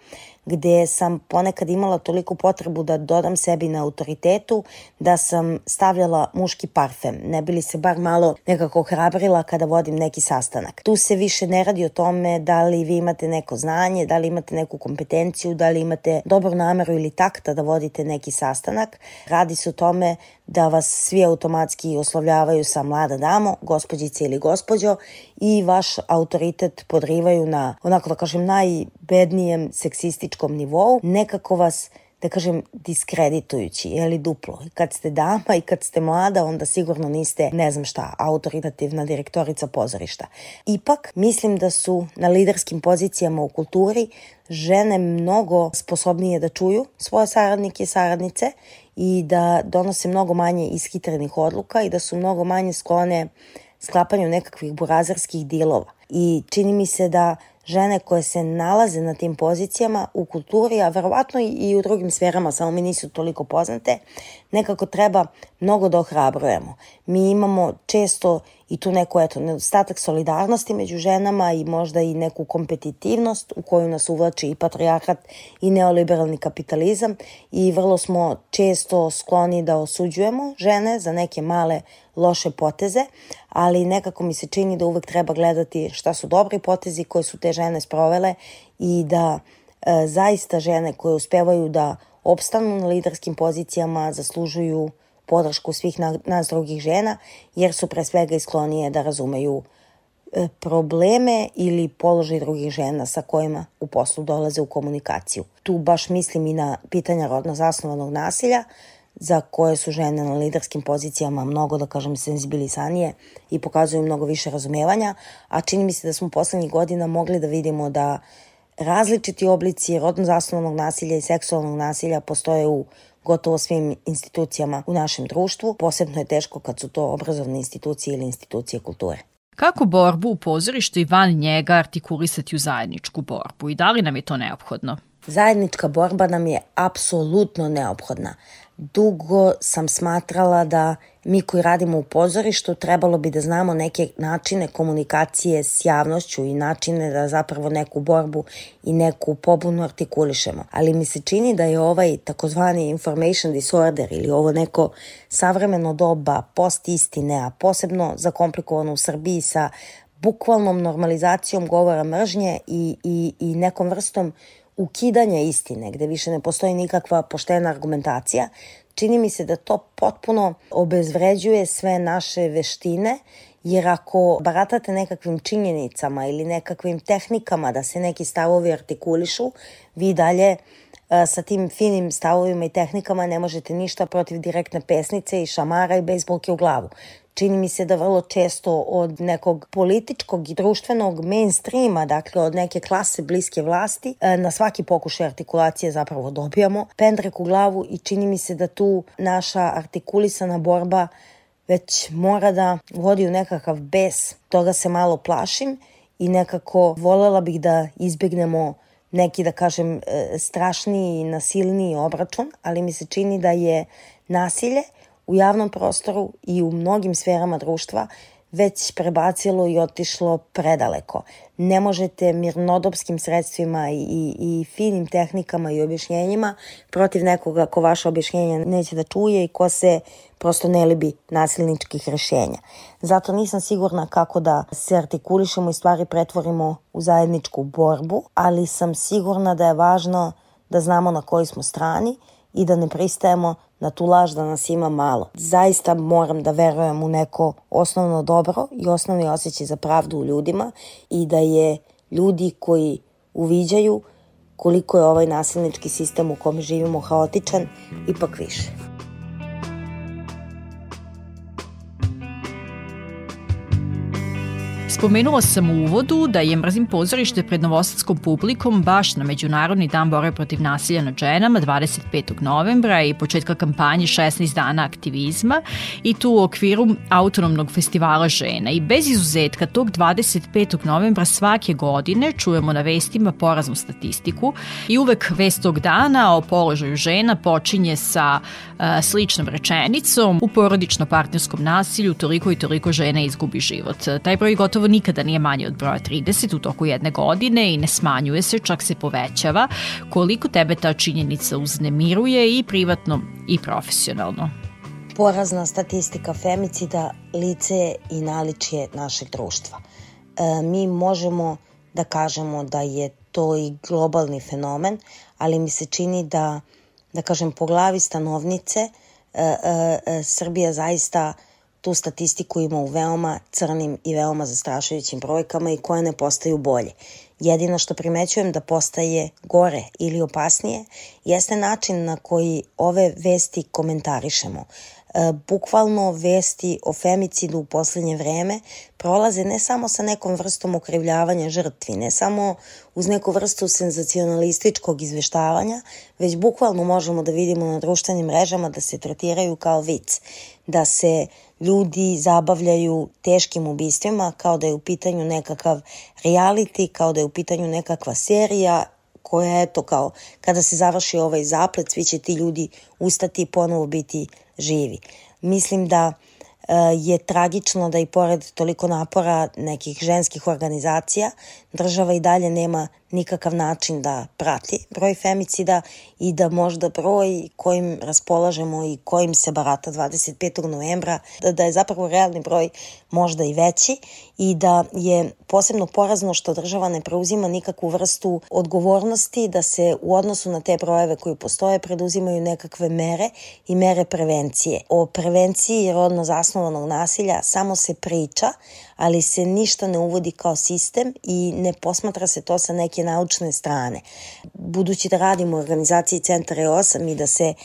gde sam ponekad imala toliko potrebu da dodam sebi na autoritetu, da sam stavljala muški parfem, ne bili se bar malo nekako hrabrila kada vodim neki sastanak. Tu se više ne radi o tome da li vi imate neko znanje, da li imate neku kompetenciju, da li imate dobru nameru ili takta da vodite neki sastanak. Radi se o tome da vas svi automatski oslovljavaju sa mlada damo, gospođice ili gospođo i vaš autoritet podrivaju na, onako da kažem, naj bednijem seksističkom nivou, nekako vas da kažem, diskreditujući, je li duplo. Kad ste dama i kad ste mlada, onda sigurno niste, ne znam šta, autoritativna direktorica pozorišta. Ipak, mislim da su na liderskim pozicijama u kulturi žene mnogo sposobnije da čuju svoje saradnike i saradnice i da donose mnogo manje ishitrenih odluka i da su mnogo manje sklone sklapanju nekakvih burazarskih dilova. I čini mi se da žene koje se nalaze na tim pozicijama u kulturi, a verovatno i u drugim sferama, samo mi nisu toliko poznate, nekako treba mnogo da ohrabrujemo. Mi imamo često i tu neku eto, nedostatak solidarnosti među ženama i možda i neku kompetitivnost u koju nas uvlači i patrijarhat i neoliberalni kapitalizam i vrlo smo često skloni da osuđujemo žene za neke male loše poteze, ali nekako mi se čini da uvek treba gledati šta su dobri potezi koje su te žene sprovele i da e, zaista žene koje uspevaju da opstanu na liderskim pozicijama zaslužuju podršku svih na, nas drugih žena, jer su pre svega isklonije da razumeju e, probleme ili položaj drugih žena sa kojima u poslu dolaze u komunikaciju. Tu baš mislim i na pitanja rodno zasnovanog nasilja, za koje su žene na liderskim pozicijama mnogo, da kažem, senzibilisanije i pokazuju mnogo više razumevanja, a čini mi se da smo poslednjih godina mogli da vidimo da različiti oblici rodno zasnovanog nasilja i seksualnog nasilja postoje u gotovo svim institucijama u našem društvu. Posebno je teško kad su to obrazovne institucije ili institucije kulture. Kako borbu u pozorištu i van njega artikulisati u zajedničku borbu i da li nam je to neophodno? Zajednička borba nam je apsolutno neophodna dugo sam smatrala da mi koji radimo u pozorištu trebalo bi da znamo neke načine komunikacije s javnošću i načine da zapravo neku borbu i neku pobunu artikulišemo. Ali mi se čini da je ovaj takozvani information disorder ili ovo neko savremeno doba post istine, a posebno zakomplikovano u Srbiji sa bukvalnom normalizacijom govora mržnje i, i, i nekom vrstom ukidanja istine, gde više ne postoji nikakva poštena argumentacija, čini mi se da to potpuno obezvređuje sve naše veštine, jer ako baratate nekakvim činjenicama ili nekakvim tehnikama da se neki stavovi artikulišu, vi dalje e, sa tim finim stavovima i tehnikama ne možete ništa protiv direktne pesnice i šamara i bejsbolke u glavu čini mi se da vrlo često od nekog političkog i društvenog mainstreama, dakle od neke klase bliske vlasti, e, na svaki pokušaj artikulacije zapravo dobijamo pendrek u glavu i čini mi se da tu naša artikulisana borba već mora da vodi u nekakav bes. Toga se malo plašim i nekako volela bih da izbjegnemo neki, da kažem, e, strašniji i nasilniji obračun, ali mi se čini da je nasilje u javnom prostoru i u mnogim sferama društva već prebacilo i otišlo predaleko. Ne možete mirnodopskim sredstvima i, i, i finim tehnikama i objašnjenjima protiv nekoga ko vaše objašnjenja neće da čuje i ko se prosto ne libi nasilničkih rešenja. Zato nisam sigurna kako da se artikulišemo i stvari pretvorimo u zajedničku borbu, ali sam sigurna da je važno da znamo na kojoj smo strani i da ne pristajemo na tu laž da nas ima malo. Zaista moram da verujem u neko osnovno dobro i osnovni osjećaj za pravdu u ljudima i da je ljudi koji uviđaju koliko je ovaj nasilnički sistem u kome živimo haotičan, ipak više. Spomenula sam u uvodu da je Mrzim pozorište pred novosadskom publikom baš na Međunarodni dan borbe protiv nasilja nad ženama 25. novembra i početka kampanje 16 dana aktivizma i tu u okviru autonomnog festivala žena. I bez izuzetka tog 25. novembra svake godine čujemo na vestima poraznu statistiku i uvek vest tog dana o položaju žena počinje sa uh, sličnom rečenicom u porodično-partnerskom nasilju toliko i toliko žena izgubi život. Taj broj gotovo nikada nije manji od broja 30 u toku jedne godine i ne smanjuje se, čak se povećava. Koliko tebe ta činjenica uznemiruje i privatno i profesionalno? Porazna statistika femicida lice i naličje našeg društva. E, mi možemo da kažemo da je to i globalni fenomen, ali mi se čini da, da kažem, po glavi stanovnice e, e, e Srbija zaista tu statistiku ima u veoma crnim i veoma zastrašujućim brojkama i koje ne postaju bolje. Jedino što primećujem da postaje gore ili opasnije jeste način na koji ove vesti komentarišemo. E, bukvalno vesti o femicidu u poslednje vreme prolaze ne samo sa nekom vrstom okrivljavanja žrtvi, ne samo uz neku vrstu senzacionalističkog izveštavanja, već bukvalno možemo da vidimo na društvenim mrežama da se tretiraju kao vic, da se ljudi zabavljaju teškim ubistvima kao da je u pitanju nekakav reality, kao da je u pitanju nekakva serija koja eto kao kada se završi ovaj zaplet svi će ti ljudi ustati i ponovo biti živi. Mislim da e, je tragično da i pored toliko napora nekih ženskih organizacija država i dalje nema nikakav način da prati broj femicida i da možda broj kojim raspolažemo i kojim se barata 25. novembra, da, da je zapravo realni broj možda i veći i da je posebno porazno što država ne preuzima nikakvu vrstu odgovornosti da se u odnosu na te brojeve koji postoje preduzimaju nekakve mere i mere prevencije. O prevenciji rodno zasnovanog nasilja samo se priča, ali se ništa ne uvodi kao sistem i ne posmatra se to sa neke naučne strane. Budući da radimo u organizaciji Centar E8 i da se e,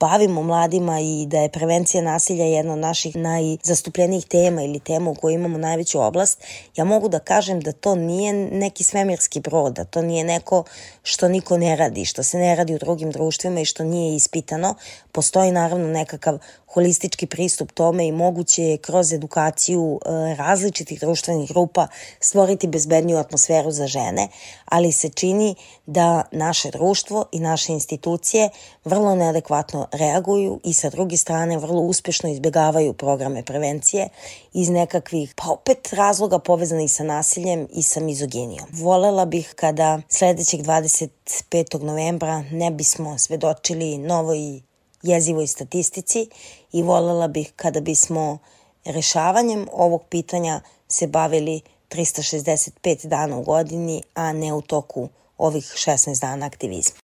bavimo mladima i da je prevencija nasilja jedna od naših najzastupljenijih tema ili tema u kojoj imamo najveću oblast, ja mogu da kažem da to nije neki svemirski brod, da to nije neko što niko ne radi, što se ne radi u drugim društvima i što nije ispitano. Postoji naravno nekakav holistički pristup tome i moguće je kroz edukaciju e, različitih društvenih grupa stvoriti bezbedniju atmosferu za žene, ali se čini da naše društvo i naše institucije vrlo neadekvatno reaguju i sa druge strane vrlo uspešno izbjegavaju programe prevencije iz nekakvih, pa opet razloga povezanih sa nasiljem i sa mizoginijom. Volela bih kada sledećeg 25. novembra ne bismo svedočili novoj jezivoj statistici i volela bih kada bismo rešavanjem ovog pitanja se bavili 365 dana u godini, a ne u toku ovih 16 dana aktivizma.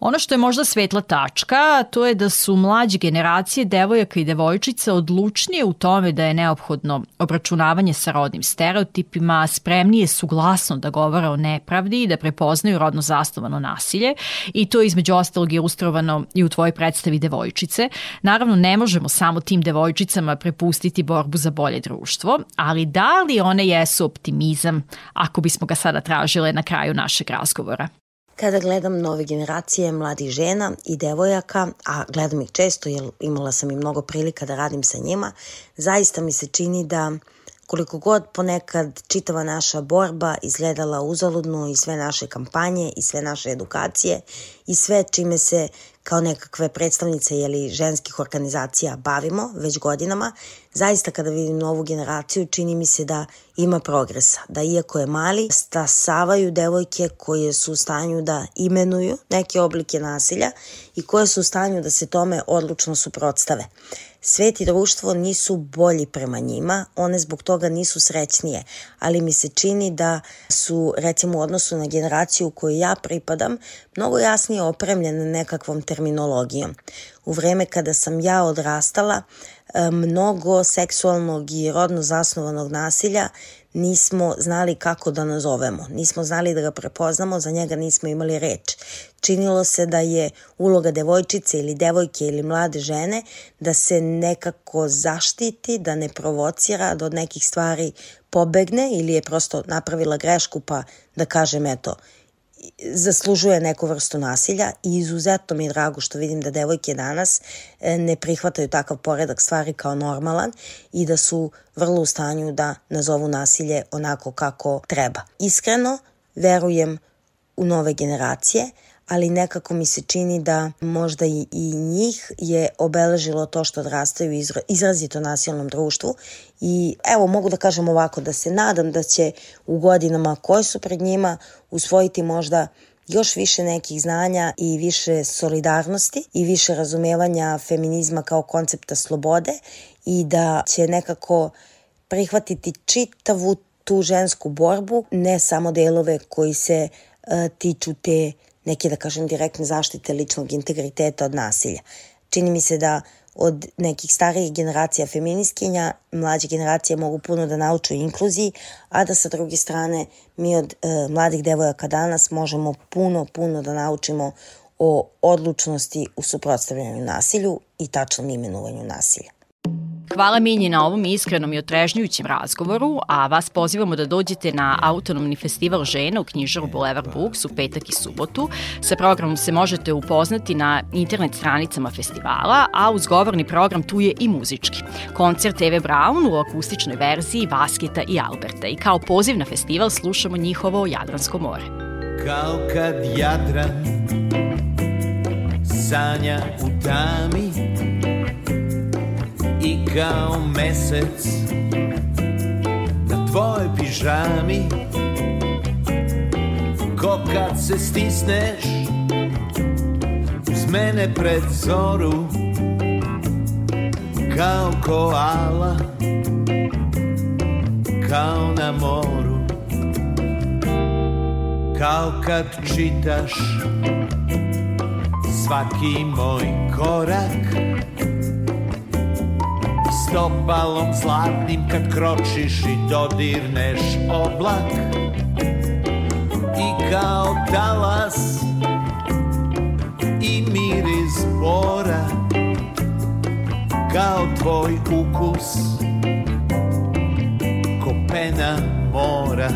Ono što je možda svetla tačka, to je da su mlađe generacije devojaka i devojčica odlučnije u tome da je neophodno obračunavanje sa rodnim stereotipima, spremnije su glasno da govore o nepravdi i da prepoznaju rodno zasnovano nasilje i to je između ostalog ilustrovano i u tvojoj predstavi devojčice. Naravno, ne možemo samo tim devojčicama prepustiti borbu za bolje društvo, ali da li one jesu optimizam ako bismo ga sada tražile na kraju našeg razgovora? Kada gledam nove generacije mladih žena i devojaka, a gledam ih često jer imala sam i mnogo prilika da radim sa njima, zaista mi se čini da koliko god ponekad čitava naša borba izgledala uzaludno i sve naše kampanje i sve naše edukacije i sve čime se kao nekakve predstavnice jeli, ženskih organizacija bavimo već godinama, zaista kada vidim novu generaciju čini mi se da ima progresa, da iako je mali, stasavaju devojke koje su u stanju da imenuju neke oblike nasilja i koje su u stanju da se tome odlučno suprotstave. Svet i društvo nisu bolji prema njima, one zbog toga nisu srećnije, ali mi se čini da su, recimo u odnosu na generaciju koju ja pripadam, mnogo jasnije opremljene nekakvom terminologijom. U vreme kada sam ja odrastala, e, mnogo seksualnog i rodno zasnovanog nasilja nismo znali kako da nazovemo, nismo znali da ga prepoznamo, za njega nismo imali reč. Činilo se da je uloga devojčice ili devojke ili mlade žene da se nekako zaštiti, da ne provocira, da od nekih stvari pobegne ili je prosto napravila grešku pa da kažem eto, zaslužuje neku vrstu nasilja i izuzetno mi je drago što vidim da devojke danas e, ne prihvataju takav poredak stvari kao normalan i da su vrlo u stanju da nazovu nasilje onako kako treba. Iskreno, verujem u nove generacije, ali nekako mi se čini da možda i, i njih je obeležilo to što odrastaju u izrazito nasilnom društvu. I evo mogu da kažem ovako da se nadam da će u godinama koje su pred njima usvojiti možda još više nekih znanja i više solidarnosti i više razumevanja feminizma kao koncepta slobode i da će nekako prihvatiti čitavu tu žensku borbu, ne samo delove koji se uh, tiču te neke, da kažem, direktne zaštite ličnog integriteta od nasilja. Čini mi se da od nekih starijih generacija feministkinja, mlađe generacije mogu puno da nauču inkluziji, a da sa druge strane mi od e, mladih devojaka danas možemo puno, puno da naučimo o odlučnosti u suprotstavljanju nasilju i tačnom imenovanju nasilja. Hvala Minji na ovom iskrenom i otrežnjujućem razgovoru, a vas pozivamo da dođete na autonomni festival žena u knjižaru Boulevard Books u petak i subotu. Sa programom se možete upoznati na internet stranicama festivala, a uz govorni program tu je i muzički. Koncert Eve Brown u akustičnoj verziji Vasketa i Alberta i kao poziv na festival slušamo njihovo Jadransko more. Kao kad Jadran sanja u tami i kao mesec na tvojoj pižami. Ko kad se stisneš uz mene pred zoru kao koala kao na moru. Kao kad čitaš svaki moj korak stopalom zlatnim kad kročiš i dodirneš oblak. I kao talas i miris bora kao tvoj ukus ko pena mora.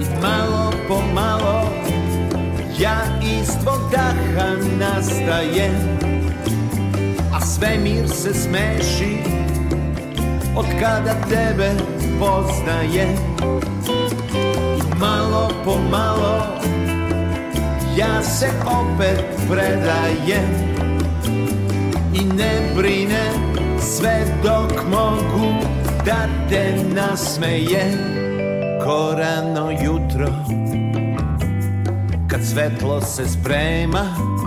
I malo po malo ja iz tvog daha nastajem a svemir se smeši od kada tebe poznaje. Malo po malo ja se opet predajem i ne brine sve dok mogu da te nasmeje. Ko rano jutro kad svetlo se sprema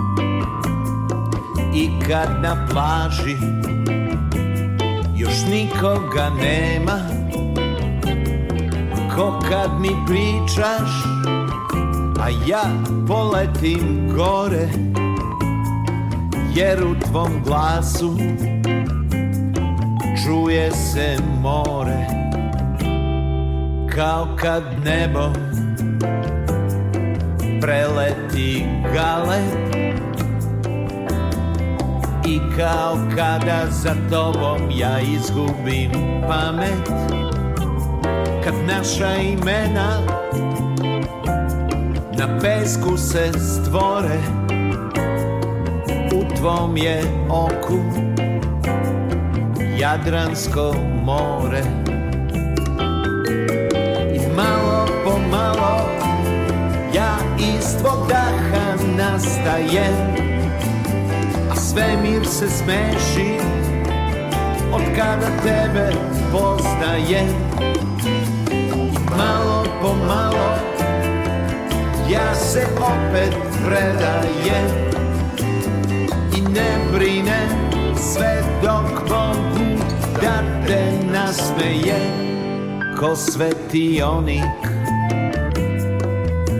i kad na plaži još nikoga nema ko kad mi pričaš a ja poletim gore jer u tvom glasu čuje se more kao kad nebo preleti galet I kao kada za tobom ja izgubim pamet. Kad naša imena na pesku se stvore U tvom je oku Jadransko more. I malo po malo ja iz tvog daha nastajem svemir se smeši Od kada tebe poznaje. Malo po malo Ja se opet predajem. I ne brine sve dok mogu Da te nasmeje Ko svetionik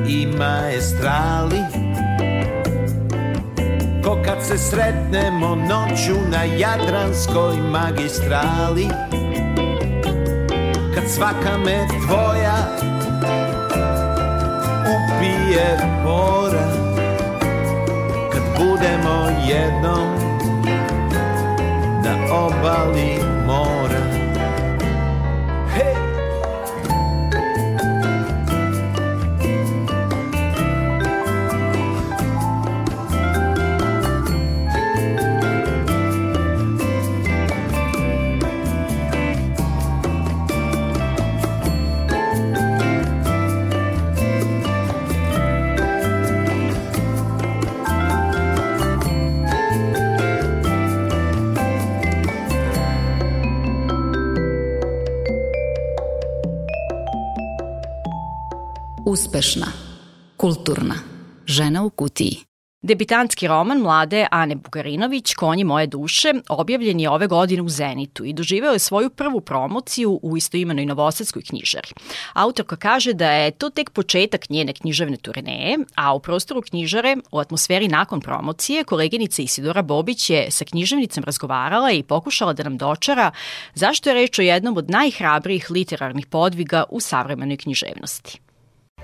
I maestrali se sretnemo noću na Jadranskoj magistrali. Kad svaka me tvoja upije mora Kad budemo jednom na obali mora Uspešna. Kulturna. Žena u kutiji. Debitantski roman mlade Ane Bugarinović, Konji moje duše, objavljen je ove godine u Zenitu i doživeo je svoju prvu promociju u istoimenoj novosadskoj knjižari. Autorka kaže da je to tek početak njene književne turneje, a u prostoru knjižare, u atmosferi nakon promocije, koleginica Isidora Bobić je sa književnicom razgovarala i pokušala da nam dočara zašto je reč o jednom od najhrabrijih literarnih podviga u savremenoj književnosti.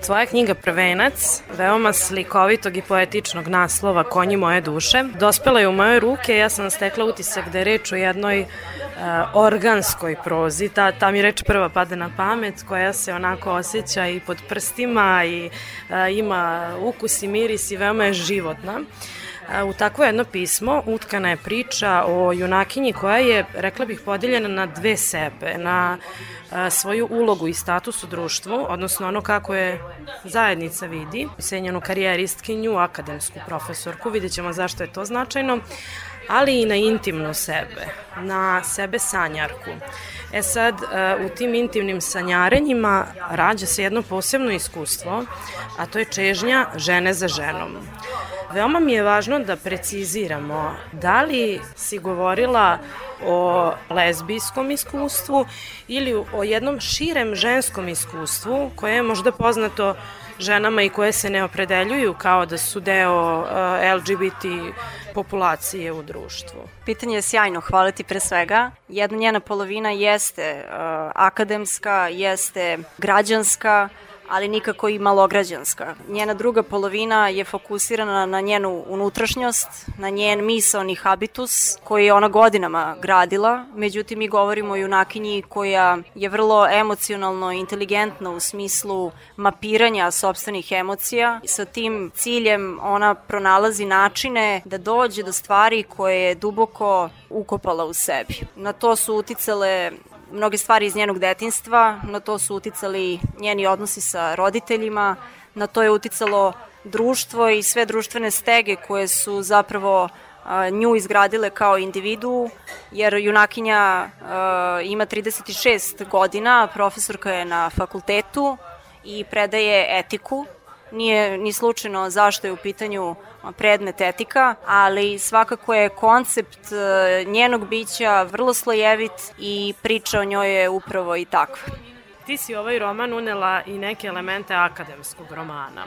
Tvoja knjiga Prvenac, veoma slikovitog i poetičnog naslova Konji moje duše, dospela je u moje ruke, ja sam stekla utisak da je reč o jednoj uh, organskoj prozi, ta, ta mi reč prva pada na pamet, koja se onako osjeća i pod prstima i uh, ima ukus i miris i veoma je životna. U takvo jedno pismo utkana je priča o junakinji koja je, rekla bih, podeljena na dve sebe, na svoju ulogu i status u društvu, odnosno ono kako je zajednica vidi, senjenu karijeristkinju, akademsku profesorku, vidjet ćemo zašto je to značajno, ali i na intimnu sebe, na sebe sanjarku. E sad, u tim intimnim sanjarenjima rađa se jedno posebno iskustvo, a to je čežnja žene za ženom. Veoma mi je važno da preciziramo da li si govorila o lezbijskom iskustvu ili o jednom širem ženskom iskustvu koje je možda poznato ženama i koje se ne opredeljuju kao da su deo uh, LGBT populacije u društvu. Pitanje je sjajno, hvala ti pre svega. Jedna njena polovina jeste uh, akademska, jeste građanska, ali nikako i malograđanska. Njena druga polovina je fokusirana na njenu unutrašnjost, na njen misalni habitus koji je ona godinama gradila, međutim mi govorimo o junakinji koja je vrlo emocionalno inteligentna u smislu mapiranja sobstvenih emocija. Sa tim ciljem ona pronalazi načine da dođe do stvari koje je duboko ukopala u sebi. Na to su uticale mnoge stvari iz njenog detinstva, na to su uticali njeni odnosi sa roditeljima, na to je uticalo društvo i sve društvene stege koje su zapravo nju izgradile kao individu, jer junakinja ima 36 godina, profesorka je na fakultetu i predaje etiku. Nije ni slučajno zašto je u pitanju predmet etika, ali svakako je koncept e, njenog bića vrlo slojevit i priča o njoj je upravo i takva. Ti si ovaj roman unela i neke elemente akademskog romana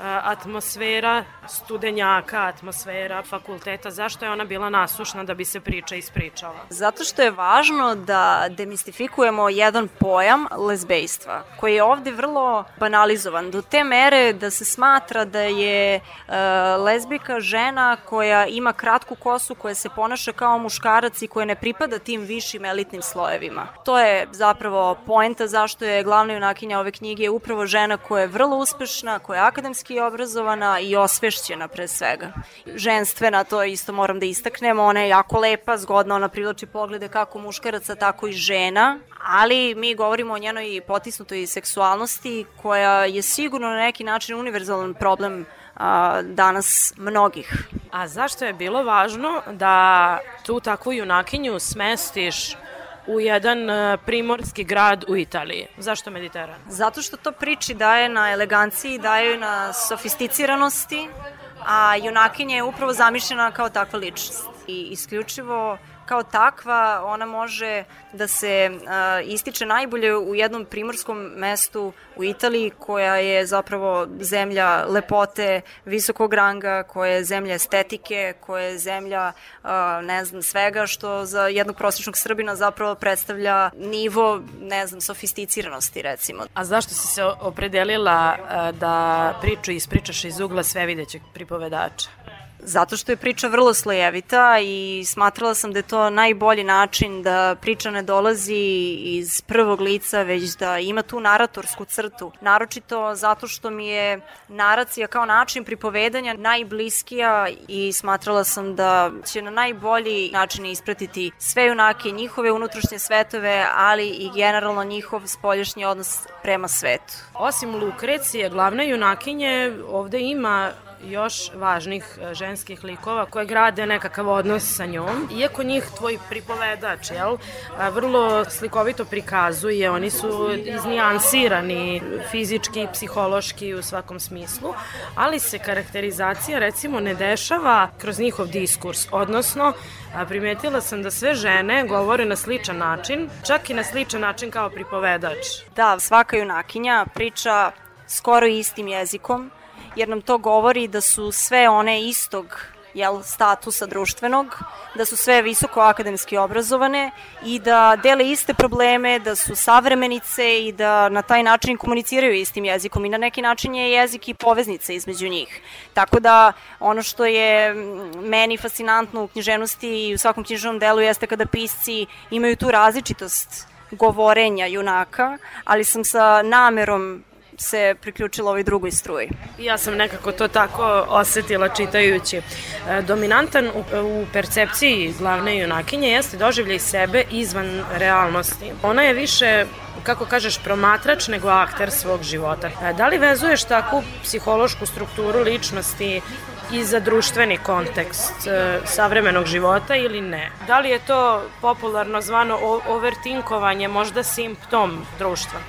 atmosfera studenjaka, atmosfera fakulteta, zašto je ona bila nasušna da bi se priča ispričala? Zato što je važno da demistifikujemo jedan pojam lezbejstva, koji je ovde vrlo banalizovan, do te mere da se smatra da je e, lezbika žena koja ima kratku kosu, koja se ponaša kao muškarac i koja ne pripada tim višim elitnim slojevima. To je zapravo poenta zašto je glavna junakinja ove knjige upravo žena koja je vrlo uspešna, koja je akademski akademski obrazovana i osvešćena pre svega. Ženstvena, to isto moram da istaknemo, ona je jako lepa, zgodna, ona privlači poglede kako muškaraca, tako i žena, ali mi govorimo o njenoj potisnutoj seksualnosti koja je sigurno na neki način univerzalan problem a, danas mnogih. A zašto je bilo važno da tu takvu junakinju smestiš u jedan e, primorski grad u Italiji. Zašto Mediteran? Zato što to priči daje na eleganciji, daje na sofisticiranosti, a junakinja je upravo zamišljena kao takva ličnost. I isključivo kao takva ona može da se uh, ističe najbolje u jednom primorskom mestu u Italiji koja je zapravo zemlja lepote, visokog ranga, koja je zemlja estetike, koja je zemlja uh, ne znam svega što za jednog prosječnog Srbina zapravo predstavlja nivo ne znam sofisticiranosti recimo. A zašto si se opredelila uh, da priču ispričaš iz ugla svevidećeg pripovedača? Zato što je priča vrlo slojevita i smatrala sam da je to najbolji način da priča ne dolazi iz prvog lica, već da ima tu naratorsku crtu. Naročito zato što mi je naracija kao način pripovedanja najbliskija i smatrala sam da će na najbolji način ispratiti sve junake, njihove unutrašnje svetove, ali i generalno njihov spoljašnji odnos prema svetu. Osim Lukrecije, glavne junakinje, ovde ima još važnih e, ženskih likova koje grade nekakav odnos sa njom. Iako njih tvoj pripovedač, jel, vrlo slikovito prikazuje, oni su iznijansirani fizički, psihološki u svakom smislu, ali se karakterizacija recimo ne dešava kroz njihov diskurs, odnosno primetila sam da sve žene govore na sličan način, čak i na sličan način kao pripovedač. Da, svaka junakinja priča skoro istim jezikom, jer nam to govori da su sve one istog jel, statusa društvenog, da su sve visoko akademski obrazovane i da dele iste probleme, da su savremenice i da na taj način komuniciraju istim jezikom i na neki način je jezik i poveznica između njih. Tako da ono što je meni fascinantno u književnosti i u svakom književnom delu jeste kada pisci imaju tu različitost govorenja junaka, ali sam sa namerom se priključila ovoj drugoj struji. Ja sam nekako to tako osetila čitajući. E, dominantan u, percepciji glavne junakinje jeste doživljaj sebe izvan realnosti. Ona je više kako kažeš, promatrač nego akter svog života. E, da li vezuješ takvu psihološku strukturu ličnosti i za društveni kontekst e, savremenog života ili ne? Da li je to popularno zvano overtinkovanje možda simptom društva?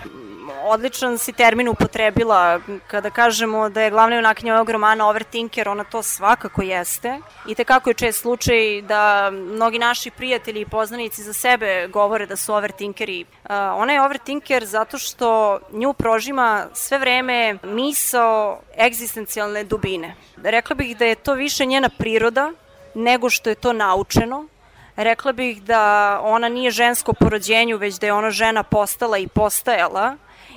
Odličan si termin upotrebila kada kažemo da je glavna junakinja ovog romana overthinker, ona to svakako jeste. I tekako je čest slučaj da mnogi naši prijatelji i poznanici za sebe govore da su overthinkeri. Ona je overthinker zato što nju prožima sve vreme misao egzistencijalne dubine. Rekla bih da je to više njena priroda nego što je to naučeno, rekla bih da ona nije žensko po rođenju, već da je ona žena postala i postajala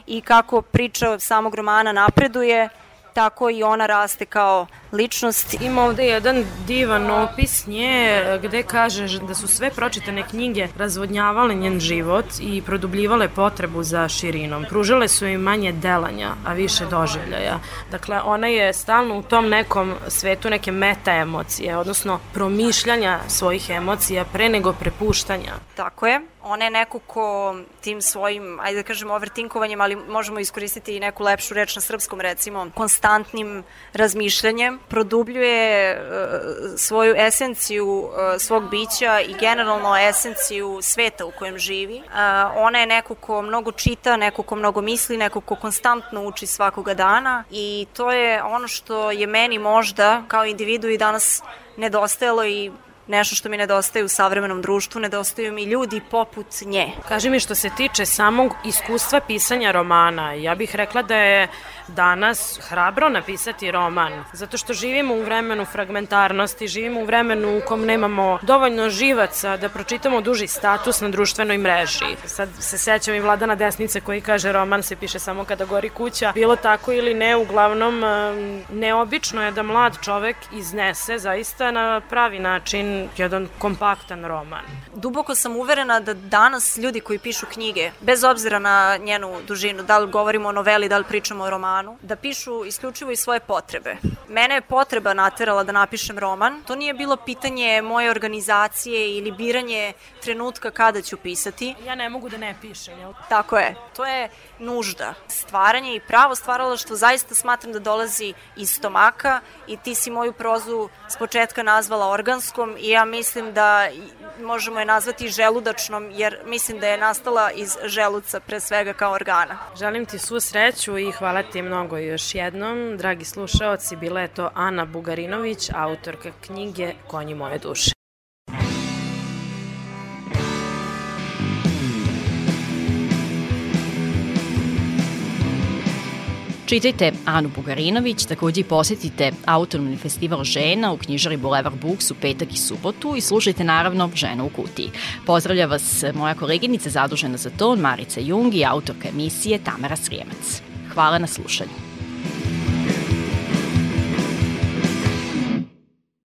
i kako priča samog romana napreduje, tako i ona raste kao ličnost. Ima ovde jedan divan opis nje gde kaže da su sve pročitane knjige razvodnjavale njen život i produbljivale potrebu za širinom. Pružale su im manje delanja, a više doživljaja. Dakle, ona je stalno u tom nekom svetu neke meta emocije, odnosno promišljanja svojih emocija pre nego prepuštanja. Tako je ona je neko ko tim svojim, ajde da kažem, overtinkovanjem, ali možemo iskoristiti i neku lepšu reč na srpskom, recimo, konstantnim razmišljanjem, produbljuje uh, svoju esenciju uh, svog bića i generalno esenciju sveta u kojem živi. Uh, ona je neko ko mnogo čita, neko ko mnogo misli, neko ko konstantno uči svakoga dana i to je ono što je meni možda kao individu i danas nedostajalo i nešto što mi nedostaje u savremenom društvu, nedostaju mi ljudi poput nje. Kaži mi što se tiče samog iskustva pisanja romana, ja bih rekla da je danas hrabro napisati roman, zato što živimo u vremenu fragmentarnosti, živimo u vremenu u kom nemamo dovoljno živaca da pročitamo duži status na društvenoj mreži. Sad se sećam i Vladana Desnice koji kaže roman se piše samo kada gori kuća. Bilo tako ili ne, uglavnom neobično je da mlad čovek iznese zaista na pravi način jedan kompaktan roman. Duboko sam uverena da danas ljudi koji pišu knjige, bez obzira na njenu dužinu, da li govorimo o noveli, da li pričamo o romanu, romanu, da pišu isključivo i svoje potrebe. Mene je potreba naterala da napišem roman. To nije bilo pitanje moje organizacije ili biranje trenutka kada ću pisati. Ja ne mogu da ne pišem, jel? Tako je. To je nužda. Stvaranje i pravo stvaralaštvo zaista smatram da dolazi iz stomaka i ti si moju prozu s početka nazvala organskom i ja mislim da možemo je nazvati želudačnom jer mislim da je nastala iz želuca pre svega kao organa. Želim ti svu sreću i hvala ti mnogo još jednom. Dragi slušaoci, bila je to Ana Bugarinović, autorka knjige Konji moje duše. Čitajte Anu Bugarinović, takođe i posetite Autonomni festival žena u knjižari Boulevard Books u petak i subotu i slušajte naravno Žena u kutiji. Pozdravlja vas moja koleginica zadužena za to, Marica Jung i autorka emisije Tamara Srijemac. Hvala na slušanju.